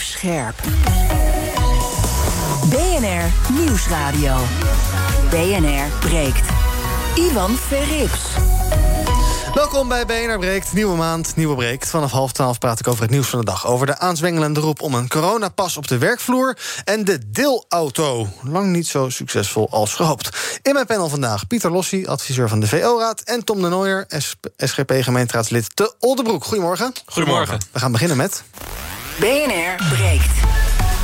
Scherp. BNR Nieuwsradio. BNR breekt. Ivan Verrips. Welkom bij BNR Breekt. Nieuwe maand, nieuwe breekt. Vanaf half twaalf praat ik over het nieuws van de dag. Over de aanzwengelende roep om een coronapas op de werkvloer... en de deelauto. Lang niet zo succesvol als gehoopt. In mijn panel vandaag Pieter Lossi, adviseur van de VO-raad... en Tom de Nooijer, SGP-gemeenteraadslid te Oldenbroek. Goedemorgen. Goedemorgen. We gaan beginnen met... BNR breekt.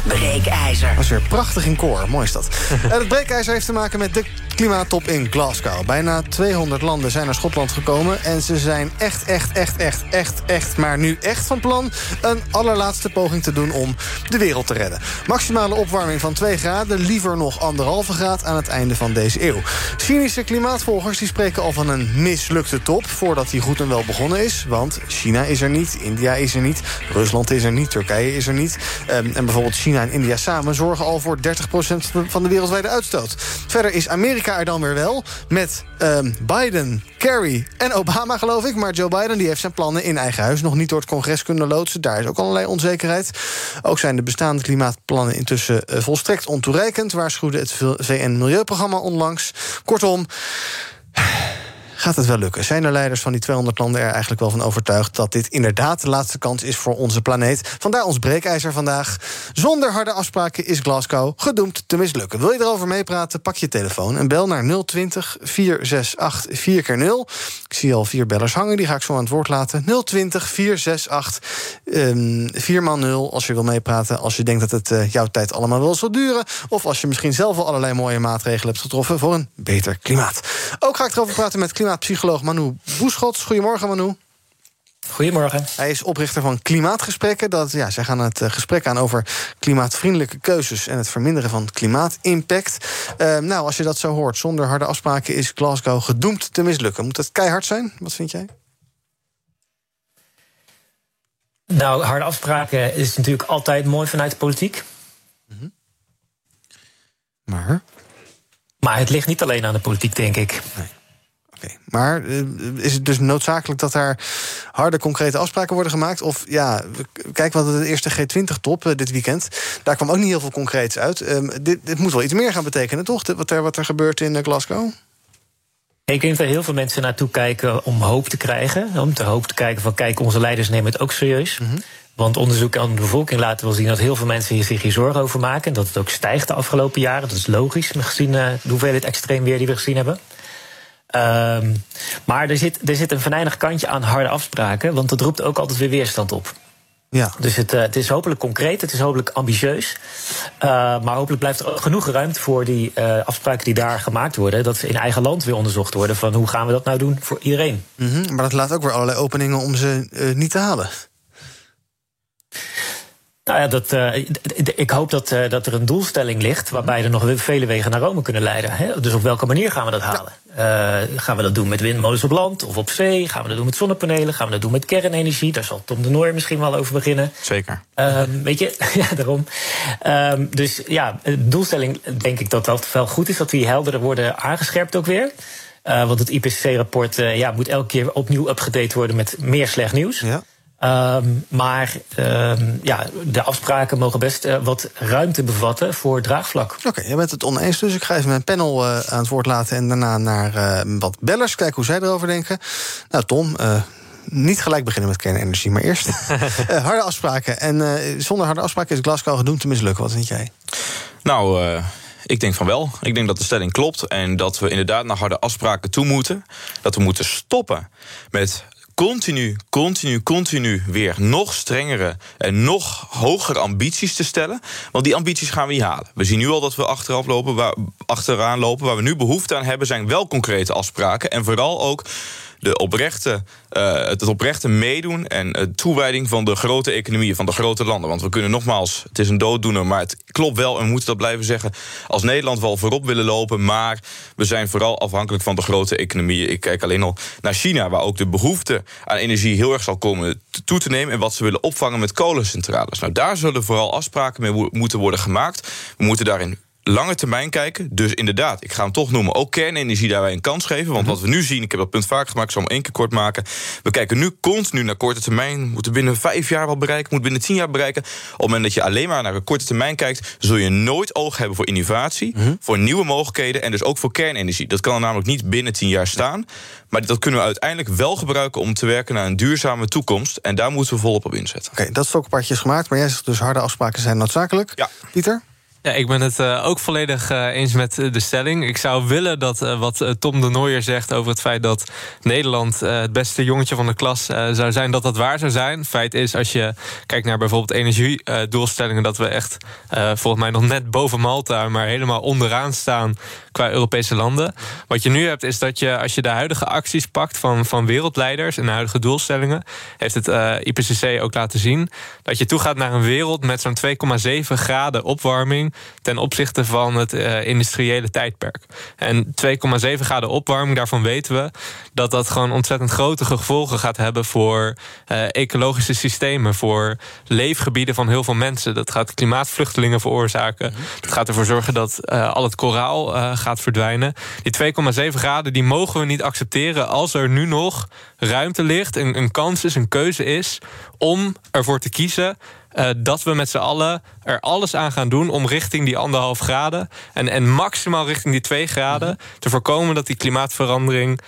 Breekijzer. Was weer prachtig in koor, mooi is dat. het breekijzer heeft te maken met de klimaattop in Glasgow. Bijna 200 landen zijn naar Schotland gekomen... en ze zijn echt, echt, echt, echt, echt, echt... maar nu echt van plan een allerlaatste poging te doen om de wereld te redden. Maximale opwarming van 2 graden, liever nog anderhalve graad... aan het einde van deze eeuw. Cynische klimaatvolgers die spreken al van een mislukte top... voordat die goed en wel begonnen is. Want China is er niet, India is er niet... Rusland is er niet, Turkije is er niet. Um, en bijvoorbeeld China en India samen zorgen al voor 30% van de wereldwijde uitstoot. Verder is Amerika er dan weer wel. Met um, Biden, Kerry en Obama, geloof ik. Maar Joe Biden die heeft zijn plannen in eigen huis nog niet door het congres kunnen loodsen. Daar is ook allerlei onzekerheid. Ook zijn de bestaande klimaatplannen intussen uh, volstrekt ontoereikend. Waarschuwde het VN-milieuprogramma onlangs. Kortom gaat het wel lukken? Zijn de leiders van die 200 landen er eigenlijk wel van overtuigd dat dit inderdaad de laatste kans is voor onze planeet? Vandaar ons breekijzer vandaag. Zonder harde afspraken is Glasgow gedoemd te mislukken. Wil je erover meepraten? Pak je telefoon en bel naar 020 468 4 keer 0 Ik zie al vier bellers hangen, die ga ik zo aan het woord laten. 020 468 um, 4 x 0 als je wil meepraten. Als je denkt dat het uh, jouw tijd allemaal wel zal duren. Of als je misschien zelf al allerlei mooie maatregelen hebt getroffen voor een beter klimaat. Ook ga ik erover praten met klimaat klimaatpsycholoog Manu Boeschots. Goedemorgen, Manu. Goedemorgen. Hij is oprichter van Klimaatgesprekken. Dat, ja, zij gaan het gesprek aan over klimaatvriendelijke keuzes... en het verminderen van klimaatimpact. Uh, nou, als je dat zo hoort, zonder harde afspraken... is Glasgow gedoemd te mislukken. Moet het keihard zijn? Wat vind jij? Nou, harde afspraken is natuurlijk altijd mooi vanuit de politiek. Mm -hmm. Maar? Maar het ligt niet alleen aan de politiek, denk ik. Nee. Okay. Maar uh, is het dus noodzakelijk dat daar harde, concrete afspraken worden gemaakt? Of ja, kijk wat de eerste G20-top uh, dit weekend. Daar kwam ook niet heel veel concreets uit. Um, dit, dit, moet wel iets meer gaan betekenen, toch? Wat er, wat er gebeurt in uh, Glasgow? Ik denk dat heel veel mensen naartoe kijken om hoop te krijgen. Om te hoop te kijken van, kijk, onze leiders nemen het ook serieus. Mm -hmm. Want onderzoek aan de bevolking laten wel zien dat heel veel mensen hier zich hier zorgen over maken. En dat het ook stijgt de afgelopen jaren. Dat is logisch, gezien de hoeveelheid extreem weer die we gezien hebben. Um, maar er zit, er zit een venijnig kantje aan harde afspraken, want dat roept ook altijd weer weerstand op. Ja. Dus het, uh, het is hopelijk concreet, het is hopelijk ambitieus. Uh, maar hopelijk blijft er genoeg ruimte voor die uh, afspraken die daar gemaakt worden. Dat ze in eigen land weer onderzocht worden van hoe gaan we dat nou doen voor iedereen. Mm -hmm, maar dat laat ook weer allerlei openingen om ze niet te halen. Nou ja, dat, uh, ik hoop dat, uh, dat er een doelstelling ligt waarbij er nog vele wegen naar Rome kunnen leiden. Hè? Dus op welke manier gaan we dat halen? Uh, gaan we dat doen met windmolens op land of op zee? Gaan we dat doen met zonnepanelen? Gaan we dat doen met kernenergie? Daar zal Tom de Noor misschien wel over beginnen. Zeker. weet je, ja, daarom. dus ja, de doelstelling denk ik dat dat wel goed is, dat die helderder worden aangescherpt ook weer. want het IPCC-rapport ja, moet elke keer opnieuw upgedate worden met meer slecht nieuws. Ja. Um, maar um, ja, de afspraken mogen best uh, wat ruimte bevatten voor draagvlak. Oké, okay, jij bent het oneens, dus ik ga even mijn panel uh, aan het woord laten... en daarna naar uh, wat bellers, kijken hoe zij erover denken. Nou, Tom, niet gelijk beginnen met kernenergie, maar eerst harde afspraken. En zonder harde afspraken is Glasgow gedoemd te mislukken. Wat vind jij? Nou... Ik denk van wel. Ik denk dat de stelling klopt en dat we inderdaad naar harde afspraken toe moeten. Dat we moeten stoppen met continu, continu, continu weer nog strengere en nog hogere ambities te stellen. Want die ambities gaan we niet halen. We zien nu al dat we achteraf lopen, waar, achteraan lopen. Waar we nu behoefte aan hebben, zijn wel concrete afspraken. En vooral ook de oprechte, uh, het oprechte meedoen en uh, toewijding van de grote economieën, van de grote landen. Want we kunnen nogmaals, het is een dooddoener, maar het klopt wel en we moeten dat blijven zeggen. Als Nederland wel voorop willen lopen, maar we zijn vooral afhankelijk van de grote economieën. Ik kijk alleen al naar China, waar ook de behoefte aan energie heel erg zal komen toe te nemen en wat ze willen opvangen met kolencentrales. Nou, daar zullen vooral afspraken mee moeten worden gemaakt. We moeten daarin lange termijn kijken. Dus inderdaad, ik ga hem toch noemen, ook kernenergie daarbij een kans geven. Want wat we nu zien, ik heb dat punt vaak gemaakt, ik zal hem één keer kort maken. We kijken nu continu naar korte termijn. Moeten binnen vijf jaar wel bereiken, moet binnen tien jaar bereiken. Op het moment dat je alleen maar naar een korte termijn kijkt, zul je nooit oog hebben voor innovatie, voor nieuwe mogelijkheden en dus ook voor kernenergie. Dat kan er namelijk niet binnen tien jaar staan. Maar dat kunnen we uiteindelijk wel gebruiken om te werken naar een duurzame toekomst. En daar moeten we volop op inzetten. Oké, dat stokpaardje is gemaakt, maar jij zegt dus harde afspraken zijn noodzakelijk. Ja. Pieter? Ja, ik ben het uh, ook volledig uh, eens met de stelling. Ik zou willen dat wat Tom de Nooijer zegt over het feit dat Nederland het beste jongetje van de klas zou zijn, dat dat waar zou zijn. Feit is, als je kijkt naar bijvoorbeeld energiedoelstellingen, dat we echt volgens mij nog net boven Malta, maar helemaal onderaan staan qua Europese landen. Wat je nu hebt, is dat je als je de huidige acties pakt van, van wereldleiders en de huidige doelstellingen, heeft het IPCC ook laten zien, dat je toegaat naar een wereld met zo'n 2,7 graden opwarming ten opzichte van het uh, industriële tijdperk. En 2,7 graden opwarming, daarvan weten we dat dat gewoon ontzettend grote gevolgen gaat hebben voor uh, ecologische systemen, voor leefgebieden van heel veel mensen. Dat gaat klimaatvluchtelingen veroorzaken. Dat gaat ervoor zorgen dat uh, al het koraal gaat verdwijnen. Die 2,7 graden die mogen we niet accepteren als er nu nog ruimte ligt, een kans is, een keuze is om ervoor te kiezen uh, dat we met z'n allen er alles aan gaan doen om richting die anderhalf graden en, en maximaal richting die twee graden te voorkomen dat die klimaatverandering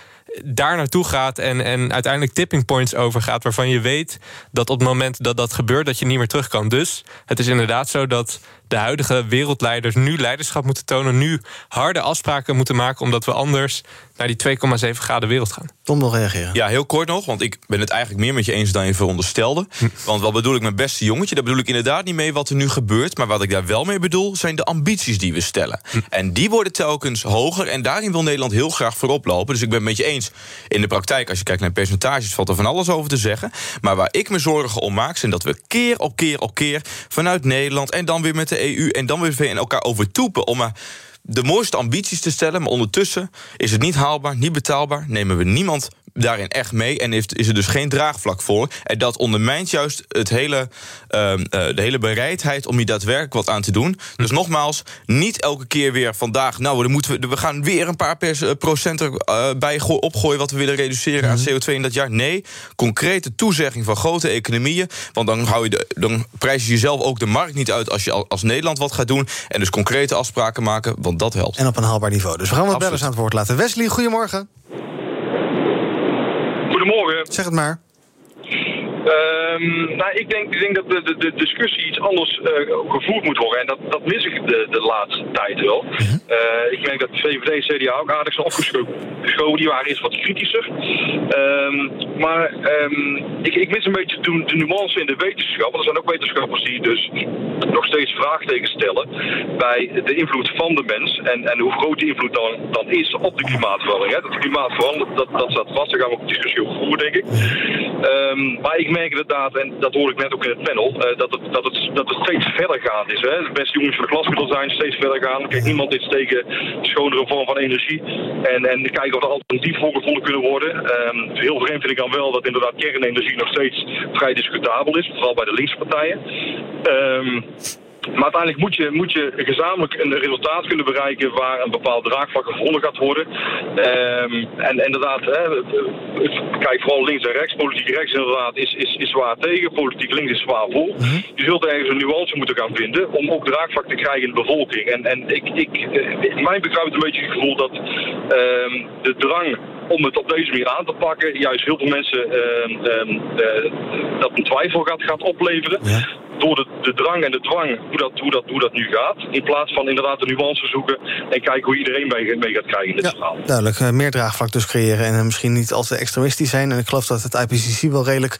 daar naartoe gaat en, en uiteindelijk tipping points overgaat, waarvan je weet dat op het moment dat dat gebeurt, dat je niet meer terug kan. Dus het is inderdaad zo dat de huidige wereldleiders nu leiderschap moeten tonen, nu harde afspraken moeten maken, omdat we anders naar die 2,7 graden wereld gaan. Tom wil reageren. Ja, heel kort nog, want ik ben het eigenlijk meer met je eens dan je veronderstelde. Want wat bedoel ik met beste jongetje? Daar bedoel ik inderdaad niet mee wat er nu gebeurt. Maar wat ik daar wel mee bedoel, zijn de ambities die we stellen. En die worden telkens hoger. En daarin wil Nederland heel graag voorop lopen. Dus ik ben het met je eens. In de praktijk, als je kijkt naar percentages, valt er van alles over te zeggen. Maar waar ik me zorgen om maak, zijn dat we keer op keer op keer vanuit Nederland en dan weer met de EU en dan weer VN elkaar overtoepen om de mooiste ambities te stellen. Maar ondertussen is het niet haalbaar, niet betaalbaar. Nemen we niemand daarin echt mee en heeft, is er dus geen draagvlak voor. En dat ondermijnt juist het hele, uh, de hele bereidheid om hier daadwerkelijk wat aan te doen. Dus nogmaals, niet elke keer weer vandaag... nou, dan moeten we, we gaan weer een paar procent erbij uh, opgooien... wat we willen reduceren aan CO2 in dat jaar. Nee, concrete toezegging van grote economieën. Want dan, hou je de, dan prijs je jezelf ook de markt niet uit... als je als Nederland wat gaat doen. En dus concrete afspraken maken, want dat helpt. En op een haalbaar niveau. Dus we gaan wat bellers aan het woord laten. Wesley, goedemorgen. Goedemorgen. Zeg het maar. Um, nou, ik denk, ik denk dat de, de, de discussie iets anders uh, gevoerd moet worden. En dat, dat mis ik de, de laatste tijd wel. Uh uh, ik merk dat de VVD en CDA ook aardig zijn opgeschoven. Die waren eerst wat kritischer. Um, maar um, ik, ik mis een beetje de, de nuance in de wetenschap. Er zijn ook wetenschappers die dus nog steeds vraagtekens stellen bij de invloed van de mens. En, en hoe groot die invloed dan, dan is op de klimaatverandering. Hè. Dat de klimaat verandert, dat, dat staat vast. Daar gaan we ook een discussie over voeren, denk ik. maar ik merk inderdaad, en dat hoor ik net ook in het panel, uh, dat, het, dat, het, dat het steeds verder gaan is. Hè. De beste jongens van de klas zijn, steeds verder gaan. Kijk, niemand is tegen schonere vorm van energie. En, en kijken of er alternatief voor gevonden kunnen worden. Um, heel vreemd vind ik dan wel dat inderdaad kernenergie nog steeds vrij discutabel is, vooral bij de linkse partijen. Um, maar uiteindelijk moet je, moet je gezamenlijk een resultaat kunnen bereiken waar een bepaald draagvlak gevonden gaat worden. Um, en inderdaad, hè, kijk vooral links en rechts. Politiek rechts inderdaad is, is, is zwaar tegen, politiek links is zwaar voor. Je zult ergens een nuance moeten gaan vinden om ook draagvlak te krijgen in de bevolking. En, en ik, ik, in mijn begrijp een beetje het gevoel dat um, de drang om het op deze manier aan te pakken, juist heel veel mensen uh, uh, dat een twijfel gaat, gaat opleveren. Ja. Door de, de drang en de dwang, hoe dat, hoe, dat, hoe dat nu gaat. In plaats van inderdaad de nuance zoeken en kijken hoe iedereen mee, mee gaat krijgen in dit ja, verhaal. Duidelijk, uh, meer draagvlak dus creëren en misschien niet al te extremistisch zijn. En ik geloof dat het IPCC wel redelijk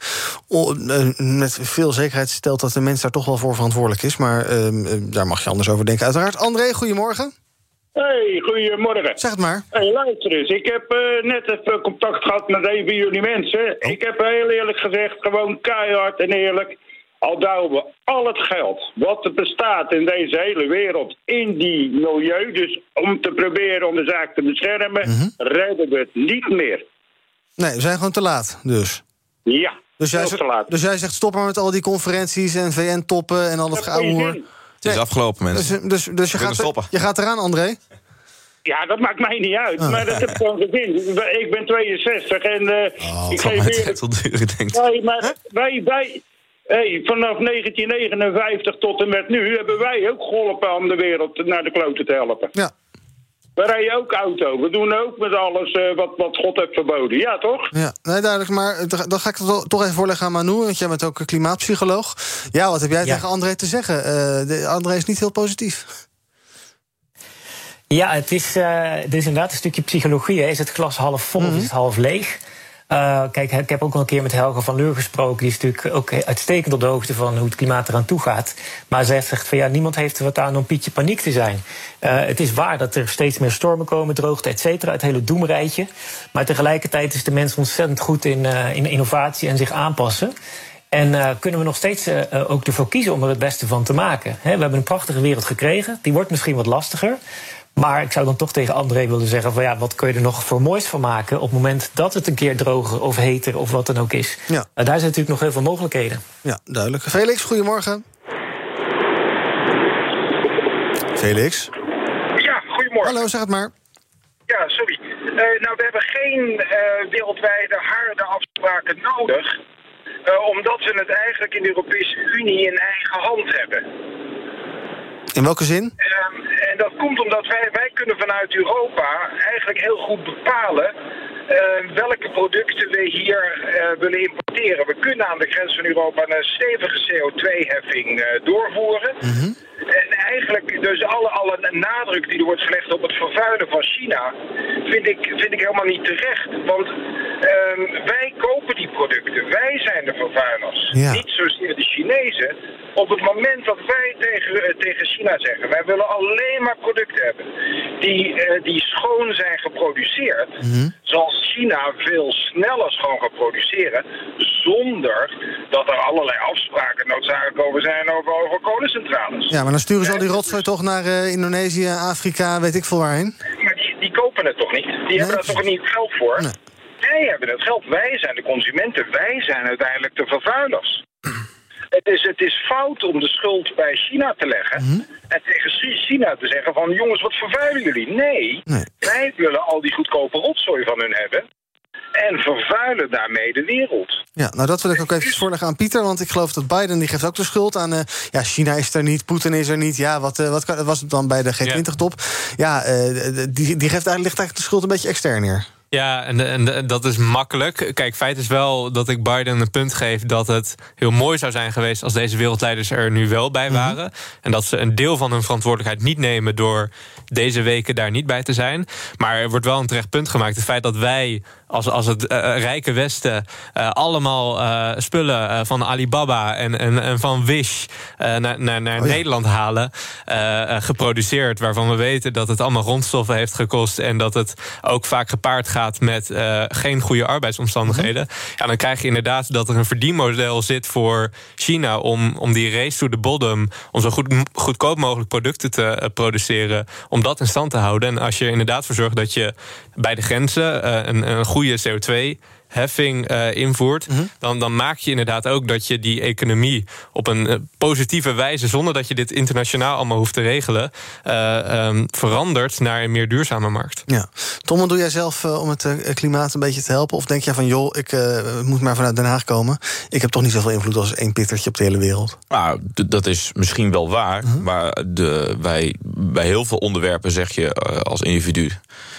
met veel zekerheid stelt dat de mens daar toch wel voor verantwoordelijk is. Maar ehm, daar mag je anders over denken, uiteraard. André, goedemorgen. Hey, goedemorgen. Zeg het maar. Hey, luister eens. Ik heb uh, net even contact gehad met een van jullie mensen. Oh. Ik heb heel eerlijk gezegd, gewoon keihard en eerlijk. Al douwen we al het geld wat er bestaat in deze hele wereld in die milieu, dus om te proberen om de zaak te beschermen, mm -hmm. redden we het niet meer. Nee, we zijn gewoon te laat, dus. Ja, dus jij, te laat. Dus jij zegt stop maar met al die conferenties en VN-toppen en al dat geouwe Het is afgelopen, Dus, mensen. dus, dus je, kunnen gaat, stoppen. je gaat eraan, André? Ja, dat maakt mij niet uit. Maar dat heb ik gewoon gezien. Ik ben 62 en eh, ik geef weer... tot duur. Nee, maar wij, wij, hey, vanaf 1959 tot en met nu hebben wij ook geholpen om de wereld naar de kloten te helpen. Ja. We rijden ook auto. We doen ook met alles eh, wat, wat God heeft verboden. Ja, toch? Ja, nee, duidelijk. Maar eh, dan ga ik het toch even voorleggen aan Manu, want jij bent ook een klimaatpsycholoog. Ja, wat heb jij Ja. tegen André te zeggen? Eh, de, André is niet heel positief. Ja, het is, eh, het is inderdaad een stukje psychologie. Hè. Is het glas half vol of is het half leeg? Eh, kijk, ik heb ook al een keer met Helga van Leur gesproken. Die is natuurlijk ook uitstekend op de hoogte van hoe het klimaat eraan toe gaat. Maar zij zegt van ja, niemand heeft er wat aan om Pietje paniek te zijn. Eh, het is waar dat er steeds meer stormen komen, droogte, et cetera. Het hele doemrijtje. Maar tegelijkertijd is de mens ontzettend goed in, eh, in innovatie en zich aanpassen. En eh, kunnen we nog steeds eh, ook ervoor kiezen om er het beste van te maken. We hebben een prachtige wereld gekregen. Die wordt misschien wat lastiger. Maar ik zou dan toch tegen André willen zeggen: van ja, wat kun je er nog voor moois van maken op het moment dat het een keer droger of heter of wat dan ook is? Ja. Uh, daar zijn natuurlijk nog heel veel mogelijkheden. Ja, duidelijk. Felix, goedemorgen. Felix? Ja, goedemorgen. Hallo, zeg het maar. Ja, sorry. Eh, nou, we hebben geen eh, wereldwijde harde afspraken nodig. eh, omdat we het eigenlijk in de Europese Unie in eigen hand hebben. In welke zin? En dat komt omdat wij, wij kunnen vanuit Europa eigenlijk heel goed bepalen eh, welke producten we hier eh, willen importeren. We kunnen aan de grens van Europa een stevige CO2-heffing eh, doorvoeren. En eigenlijk, dus alle, alle nadruk die er wordt gelegd op het vervuilen van China, vind ik, vind ik helemaal niet terecht. Want ehm, wij kopen producten, wij zijn de vervuilers. Ja. Niet zozeer de Chinezen. Op het moment dat wij tegen, eh, tegen China zeggen, wij willen alleen maar producten hebben die, eh, die schoon zijn geproduceerd, zal China veel sneller schoon gaan produceren, zonder dat er allerlei afspraken noodzakelijk over zijn over, over kolencentrales. Ja, maar dan sturen ze al die rotzooi toch naar eh, Indonesië, Afrika, weet ik veel waarheen. Maar die, die kopen het toch niet? Die hebben daar toch niet geld voor? Nee. Wij hebben het geld. Wij zijn de consumenten. Wij zijn uiteindelijk de vervuilers. Het is, het is fout om de schuld bij China te leggen. Mhm. En tegen Chi- China te zeggen van... jongens, wat vervuilen jullie? Nee, Nee. wij willen al die goedkope rotzooi van hun hebben. En vervuilen daarmee de wereld. Ja, nou dat wil ik ook even voorleggen aan Pieter. Want ik geloof dat Biden die geeft ook de schuld aan... eh, ja, China is er niet, Poetin is er niet. Ja, wat, eh, wat kan- was het dan bij de G20-top? Ja, eh, die, die geeft eigenlijk, ligt eigenlijk de schuld een beetje extern neer. Ja, en, en dat is makkelijk. Kijk, feit is wel dat ik Biden een punt geef dat het heel mooi zou zijn geweest als deze wereldleiders er nu wel bij waren. En dat ze een deel van hun verantwoordelijkheid niet nemen door deze weken daar niet bij te zijn. Maar er wordt wel een terecht punt gemaakt. Het feit dat wij als, als het eh, rijke Westen eh, allemaal eh, spullen eh, van Alibaba en, en, en van Wish eh, naar, naar, naar Oh ja. Nederland halen, eh, eh, geproduceerd, waarvan we weten dat het allemaal grondstoffen heeft gekost en dat het ook vaak gepaard gaat met eh, geen goede arbeidsomstandigheden. Ja, dan krijg je inderdaad dat er een verdienmodel zit voor China om, om die race to the bottom, om zo goed, goedkoop mogelijk producten te eh, produceren, om dat in stand te houden. En als je er inderdaad voor zorgt dat je bij de grenzen eh, een, een goede CO2 heffing eh, invoert, dan, dan maak je inderdaad ook dat je die economie op een eh, positieve wijze, zonder dat je dit internationaal allemaal hoeft te regelen, eh, ehm, verandert naar een meer duurzame markt. Ja. Tom, wat doe jij zelf eh, om het klimaat een beetje te helpen? Of denk jij van, joh, ik eh, moet maar vanuit Den Haag komen. Ik heb toch niet zoveel invloed als één pittertje op de hele wereld. Nou, dat is misschien wel waar. Maar de, wij, bij heel veel onderwerpen zeg je eh, als individu.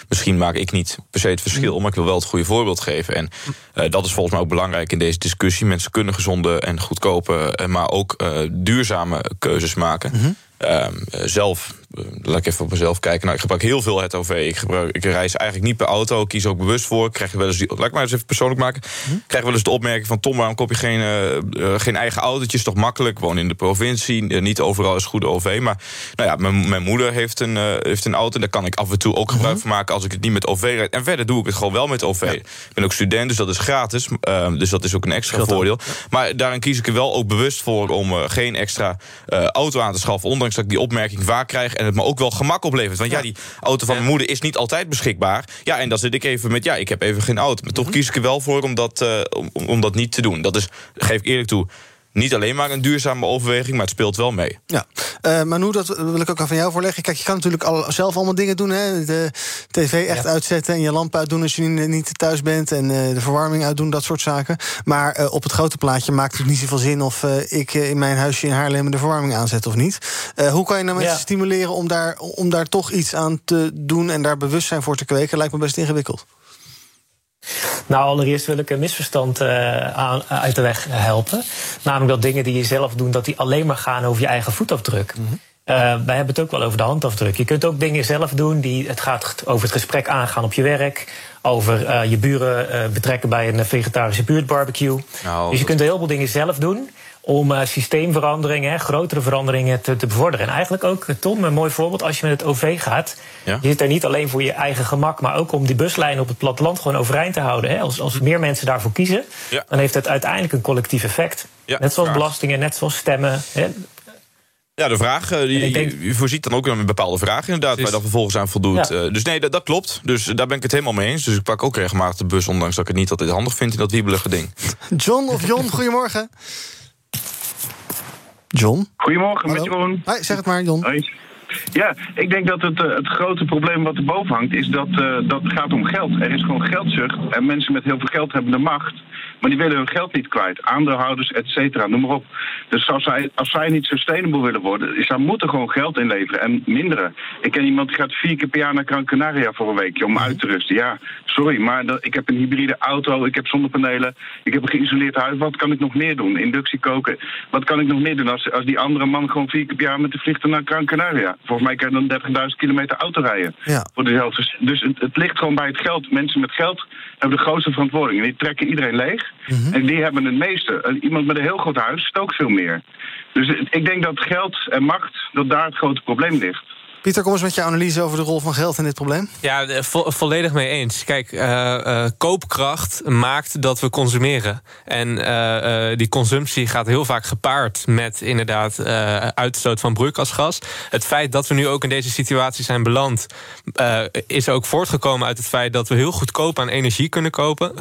Misschien maak ik niet per se het verschil, maar ik wil wel het goede voorbeeld geven. En eh, dat is volgens mij ook belangrijk in deze discussie. Mensen kunnen gezonde en goedkope, eh, maar ook eh, duurzame keuzes maken. Ehm, eh, zelf, laat ik even op mezelf kijken. Nou, ik gebruik heel veel het OV. Ik, gebruik, ik reis eigenlijk niet per auto. Ik kies ook bewust voor. Ik krijg wel eens, die- laat ik maar eens even persoonlijk maken. Ik krijg wel eens de opmerking van Tom, waarom koop je geen, eh, eh, geen eigen autootje? Is toch makkelijk? Woon in de provincie. Eh, niet overal is goede OV. Maar nou ja, mijn, mijn moeder heeft een, eh, heeft een auto. En daar kan ik af en toe ook gebruik van maken als ik het niet met OV rijd. En verder doe ik het gewoon wel met OV. Ik ben ook student, dus dat is gratis. Dus dat is ook een extra voordeel. Maar daarin kies ik er wel ook bewust voor om eh, geen extra eh, auto aan te schaffen. Ondanks dat ik die opmerking vaak krijg en het me ook wel gemak oplevert. Want ja, die auto van mijn moeder is niet altijd beschikbaar. Ja, en dan zit ik even met, ja, ik heb even geen auto. Maar toch kies ik er wel voor om dat, eh, om, om dat niet te doen. Dat is, geef ik eerlijk toe, niet alleen maar een duurzame overweging, maar het speelt wel mee. Ja, uh, Manu, dat wil ik ook al van jou voorleggen. Kijk, je kan natuurlijk al, zelf allemaal dingen doen. Hè? De tv echt uitzetten en je lamp uitdoen als je niet thuis bent. En uh, de verwarming uitdoen, dat soort zaken. Maar uh, op het grote plaatje maakt het niet zoveel zin... of ik in mijn huisje in Haarlem de verwarming aanzet of niet. hoe kan je nou mensen ja. stimuleren om daar, om daar toch iets aan te doen... en daar bewustzijn voor te kweken? Lijkt me best ingewikkeld. Nou, allereerst wil ik een misverstand uh, aan, uit de weg helpen. Namelijk dat dingen die je zelf doet, dat die alleen maar gaan over je eigen voetafdruk. Mm -hmm. uh, wij hebben het ook wel over de handafdruk. Je kunt ook dingen zelf doen die het gaat over het gesprek aangaan op je werk. Over uh, je buren betrekken bij een vegetarische buurtbarbecue. Nou, dus je kunt een heleboel dingen zelf doen om uh, systeemveranderingen, grotere veranderingen te, te, bevorderen. En eigenlijk ook, Tom, een mooi voorbeeld, als je met het OV gaat... Ja. je zit er niet alleen voor je eigen gemak... maar ook om die buslijnen op het platteland gewoon overeind te houden. Hè. Als, als meer mensen daarvoor kiezen, ja. dan heeft het uiteindelijk een collectief effect. Ja, net zoals belastingen, net zoals stemmen... Hè. Ja, de vraag, die, denk... je voorziet dan ook een bepaalde vraag inderdaad... waar je dan vervolgens aan voldoet. Ja. Uh, dus nee, dat, dat, klopt. Dus daar ben ik het helemaal mee eens. Dus ik pak ook regelmatig de bus... ondanks dat ik het niet altijd handig vind in dat wiebelige ding. John of Jon, goedemorgen. John? Goedemorgen, Hallo. met Jeroen. Hoi, zeg het maar, John. Hoi. Ja, ik denk dat het, uh, het grote probleem wat erboven hangt, is dat uh, dat gaat om geld. Er is gewoon geldzucht en mensen met heel veel geld hebben de macht. Maar die willen hun geld niet kwijt. Aandeelhouders, et cetera, noem maar op. Dus als zij, als zij niet sustainable willen worden, is, dan moeten gewoon geld inleveren en minderen. Ik ken iemand die gaat vier keer per jaar naar Gran Canaria voor een weekje om uit te rusten. Ja, sorry, maar ik heb een hybride auto, ik heb zonnepanelen, ik heb een geïsoleerd huis. Wat kan ik nog meer doen? Inductie koken. Wat kan ik nog meer doen als, als die andere man gewoon vier keer per jaar met de vliegtuig naar Gran Canaria? Volgens mij kan je dan 30.000 kilometer auto rijden. Ja. Voor dezelfde. Dus het, het ligt gewoon bij het geld. Mensen met geld hebben de grootste verantwoording. En die trekken iedereen leeg. Mm -hmm. En die hebben het meeste. Iemand met een heel groot huis ook veel meer. Dus ik denk dat geld en macht, dat daar het grote probleem ligt. Pieter, kom eens met je analyse over de rol van geld in dit probleem. Ja, vo volledig mee eens. Kijk, uh, uh, koopkracht maakt dat we consumeren. En die consumptie gaat heel vaak gepaard met inderdaad uitstoot van broeikasgas. Het feit dat we nu ook in deze situatie zijn beland, is ook voortgekomen uit het feit dat we heel goedkoop aan energie kunnen kopen.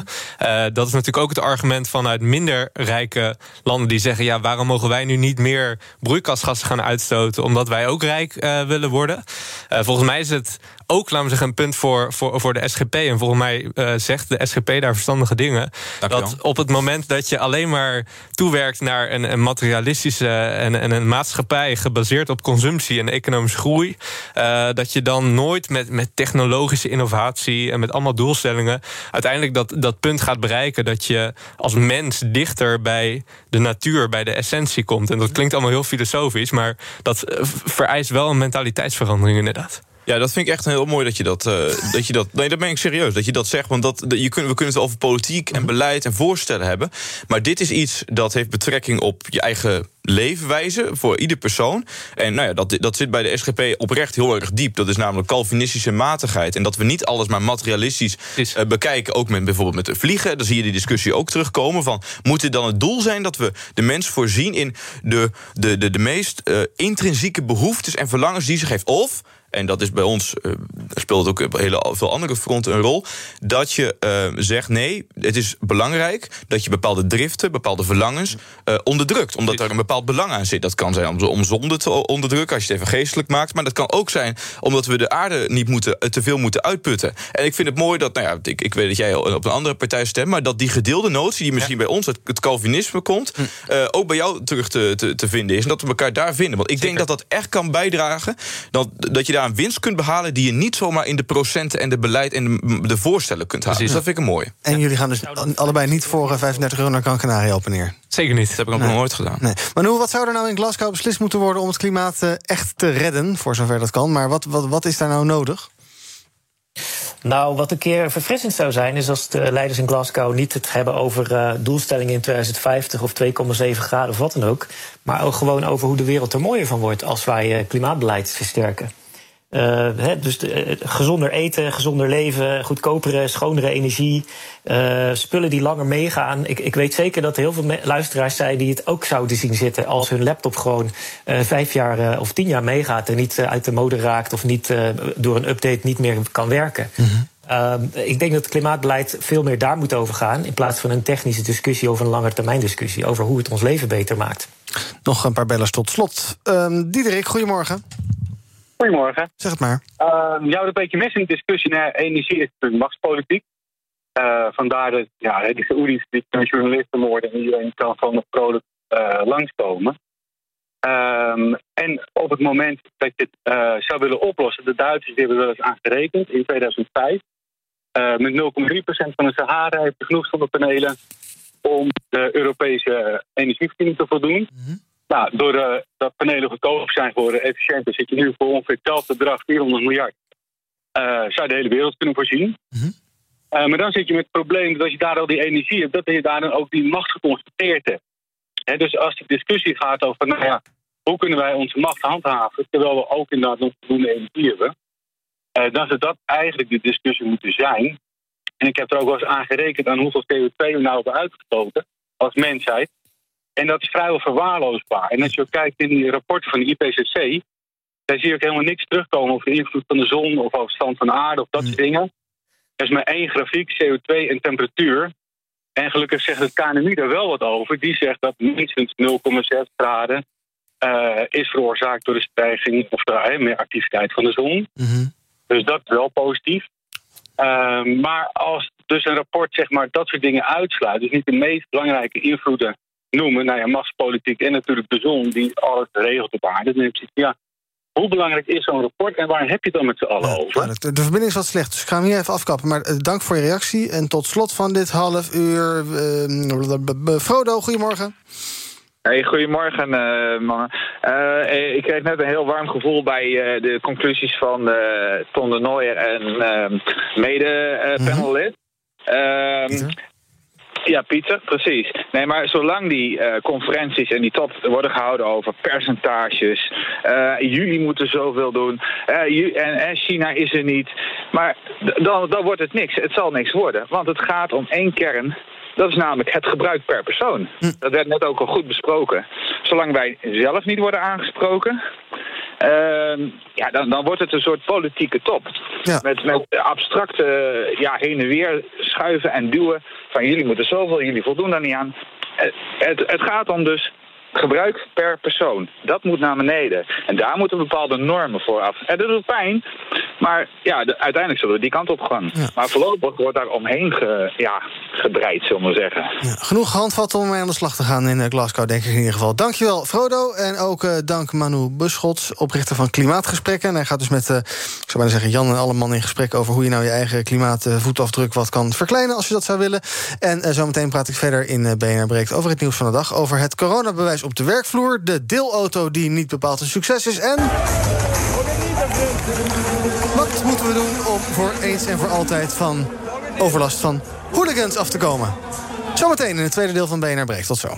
dat is natuurlijk ook het argument vanuit minder rijke landen die zeggen: ja, waarom mogen wij nu niet meer broeikasgassen gaan uitstoten, omdat wij ook rijk willen worden? Uh, volgens mij is het ook, laten we zeggen, een punt voor, voor, voor de SGP. En volgens mij uh, zegt de SGP daar verstandige dingen. Dat op het moment dat je alleen maar toewerkt naar een, een materialistische en, en, een maatschappij gebaseerd op consumptie en economische groei, uh, dat je dan nooit met, met technologische innovatie en met allemaal doelstellingen uiteindelijk dat, dat punt gaat bereiken dat je als mens dichter bij de natuur, bij de essentie komt. En dat klinkt allemaal heel filosofisch, maar dat vereist wel een mentaliteitsverandering inderdaad. Ja, dat vind ik echt heel mooi dat je dat, uh, dat, je dat. Nee, dat ben ik serieus. Dat je dat zegt. Want dat, je kun, we kunnen het over politiek en beleid en voorstellen hebben. Maar dit is iets dat heeft betrekking op je eigen leefwijze voor ieder persoon. En nou ja, dat, dat zit bij de SGP oprecht heel erg diep. Dat is namelijk Calvinistische matigheid. En dat we niet alles maar materialistisch uh, bekijken. Ook met bijvoorbeeld met vliegen. Dan zie je die discussie ook terugkomen. Van, moet het dan het doel zijn dat we de mens voorzien in de, de, de, de meest uh, intrinsieke behoeftes en verlangens die ze geeft? Of en dat is bij ons, uh, speelt ook op hele veel andere fronten een rol. Dat je uh, zegt: nee, het is belangrijk dat je bepaalde driften, bepaalde verlangens uh, onderdrukt. Omdat er een bepaald belang aan zit. Dat kan zijn om, om zonde te onderdrukken, als je het even geestelijk maakt. Maar dat kan ook zijn omdat we de aarde niet moeten, te veel moeten uitputten. En ik vind het mooi dat, nou ja, ik, ik weet dat jij op een andere partij stemt, maar dat die gedeelde notie, die misschien ja. bij ons het Calvinisme komt, hm. ook bij jou terug te, te, te, vinden is. En dat we elkaar daar vinden. Want ik Zeker. denk dat dat echt kan bijdragen dat, dat je daar een winst kunt behalen die je niet zomaar in de procenten en de beleid en de, de voorstellen kunt halen. Dus dat vind ik een mooi. En jullie gaan dus allebei niet voor 35 euro naar Gran Canaria op en neer? Zeker niet. Dat heb ik ook nee. nog nooit gedaan. Nee. Maar nu, wat zou er nou in Glasgow beslist moeten worden om het klimaat uh, echt te redden, voor zover dat kan? Maar wat, wat, wat is daar nou nodig? Nou, wat een keer verfrissend zou zijn, is als de leiders in Glasgow niet het hebben over uh, doelstellingen in 2050 of 2,7 graden of wat dan ook. Maar ook gewoon over hoe de wereld er mooier van wordt als wij uh, klimaatbeleid versterken. Uh, he, dus de, gezonder eten, gezonder leven, goedkopere, schonere energie. Uh, spullen die langer meegaan. Ik, ik weet zeker dat er heel veel luisteraars zijn die het ook zouden zien zitten als hun laptop gewoon uh, vijf jaar of tien jaar meegaat en niet uit de mode raakt of niet door een update niet meer kan werken. Mm -hmm. Ehm, ik denk dat het klimaatbeleid veel meer daar moet over gaan. In plaats van een technische discussie over een langetermijn discussie. Over hoe het ons leven beter maakt. Nog een paar bellers tot slot. Um, Diederik, goedemorgen. Goedemorgen. Zeg het maar. Uh, jou een beetje mis in de discussie naar energie is natuurlijk machtspolitiek. Uh, vandaar dat ja, die Saoedi's die journalisten worden en iedereen kan gewoon nog vrolijk uh, langskomen. Um, en op het moment dat je het uh, zou willen oplossen, de Duitsers die hebben wel eens aangerekend in 2005. Uh, met 0,3% van de Sahara heeft genoeg zonnepanelen om de Europese energievoorziening te voldoen. Mm -hmm. Nou, doordat uh, panelen goedkoop zijn geworden, efficiënter, zit je nu voor ongeveer hetzelfde bedrag, 400 miljard, zou je de hele wereld kunnen voorzien. Mm -hmm. maar dan zit je met het probleem dat als je daar al die energie hebt, dat je daar dan ook die macht geconstateerd hebt. He, dus als de discussie gaat over, nou ja, hoe kunnen wij onze macht handhaven, terwijl we ook inderdaad nog voldoende energie hebben, uh, dan zou dat eigenlijk de discussie moeten zijn. En ik heb er ook wel eens aan gerekend aan hoeveel CO2 we nou hebben uitgestoten als mensheid. En dat is vrijwel verwaarloosbaar. En als je ook kijkt in die rapporten van de IPCC, daar zie je ook helemaal niks terugkomen over de invloed van de zon of over stand van de aarde of dat soort dingen. Er is maar één grafiek, CO2 en temperatuur. En gelukkig zegt het KNMI daar wel wat over. Die zegt dat minstens 0,6 graden uh, is veroorzaakt door de stijging of de uh, meer activiteit van de zon. Mm -hmm. Dus dat is wel positief. Uh, maar als dus een rapport zeg maar, dat soort dingen uitsluit, dus niet de meest belangrijke invloeden noemen, nou ja, machtspolitiek en natuurlijk de zon die alles regelt op aarde, dan heb je ja, hoe belangrijk is zo'n rapport en waar heb je het dan met z'n allen over? Ja, de, de, verbinding is wat slecht, dus ik ga hem hier even afkappen. Maar uh, dank voor je reactie. En tot slot van dit half uur. Uh, Frodo, goedemorgen. Hey, goedemorgen, uh, mannen. Uh, ik kreeg net een heel warm gevoel bij uh, de conclusies van Ton de Nooijer en mede-panelist. Ja, Pieter, precies. Nee, maar zolang die uh, conferenties en die top worden gehouden over percentages, uh, jullie moeten zoveel doen, en, en, China is er niet, maar dan, dan wordt het niks. Het zal niks worden, want het gaat om één kern. Dat is namelijk het gebruik per persoon. Hm. Dat werd net ook al goed besproken. Zolang wij zelf niet worden aangesproken, Uh, ja, dan, dan wordt het een soort politieke top. Ja. Met, met abstracte ja, heen en weer schuiven en duwen. Van jullie moeten zoveel, jullie voldoen daar niet aan. Het, het gaat om dus gebruik per persoon. Dat moet naar beneden. En daar moeten bepaalde normen voor af. En dat doet pijn, maar ja, de, uiteindelijk zullen we die kant op gaan. Ja. Maar voorlopig wordt daar omheen ge, ja, gebreid, zullen we zeggen. Ja, genoeg handvatten om mee aan de slag te gaan in Glasgow, denk ik in ieder geval. Dankjewel, Frodo. En ook uh, dank Manu Buschots, oprichter van Klimaatgesprekken. En hij gaat dus met, uh, ik zou bijna zeggen, Jan en Alleman in gesprek... over hoe je nou je eigen klimaatvoetafdruk wat kan verkleinen... als je dat zou willen. En uh, zometeen praat ik verder in BNR Breekt over het nieuws van de dag... over het coronabewijs op de werkvloer, de deelauto die niet bepaald een succes is en... Wat moeten we doen om voor eens en voor altijd van overlast van hooligans af te komen? Zometeen in het tweede deel van BNR Breekt. Tot zo.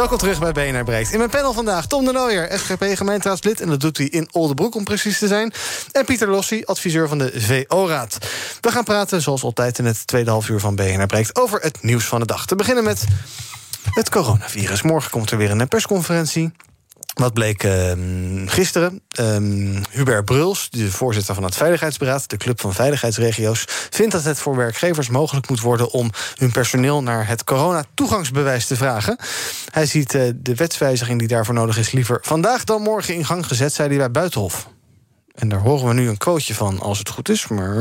Welkom terug bij BNR Breekt. In mijn panel vandaag Tom de Nooijer, SGP-gemeenteraadslid... en dat doet hij in Oldenbroek om precies te zijn. En Pieter Lossi, adviseur van de VO-raad. We gaan praten, zoals altijd in het tweede half uur van BNR Breekt... over het nieuws van de dag. Te beginnen met het coronavirus. Morgen komt er weer een persconferentie. Wat bleek uh, gisteren? Um, Hubert Bruls, de voorzitter van het Veiligheidsberaad, de Club van Veiligheidsregio's, vindt dat het voor werkgevers mogelijk moet worden om hun personeel naar het corona-toegangsbewijs te vragen. Hij ziet uh, de wetswijziging die daarvoor nodig is liever vandaag dan morgen in gang gezet, zei hij bij Buitenhof. En daar horen we nu een quoteje van, als het goed is, maar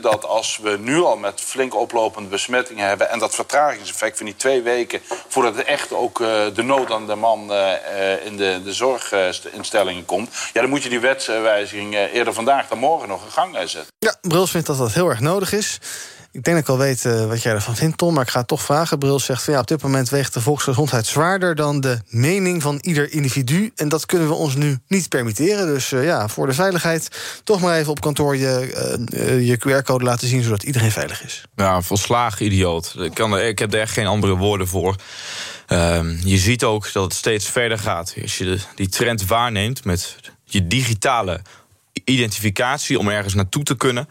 dat als we nu al met flink oplopende besmettingen hebben... en dat vertragingseffect van die twee weken... voordat het echt ook uh, de nood aan de man uh, in de, de zorginstellingen komt... ja, dan moet je die wetswijziging eerder vandaag dan morgen nog in gang zetten. Ja, Bruls vindt dat dat heel erg nodig is. Ik denk dat ik al weet eh, wat jij ervan vindt, Tom. Maar ik ga het toch vragen. Bruls zegt van ja, op dit moment weegt de volksgezondheid zwaarder dan de mening van ieder individu. En dat kunnen we ons nu niet permitteren. Dus eh, ja, voor de veiligheid toch maar even op kantoor je, eh, je QR-code laten zien, zodat iedereen veilig is. Ja, volslagen idioot. Ik, kan ik heb er echt geen andere woorden voor. Ehm, je ziet ook dat het steeds verder gaat. Als je die trend waarneemt met je digitale identificatie om ergens naartoe te kunnen.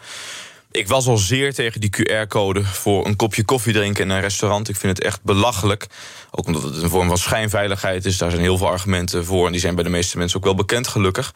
Ik was al zeer tegen die QR-code voor een kopje koffie drinken in een restaurant. Ik vind het echt belachelijk. Ook omdat het een vorm van schijnveiligheid is. Daar zijn heel veel argumenten voor. En die zijn bij de meeste mensen ook wel bekend, gelukkig.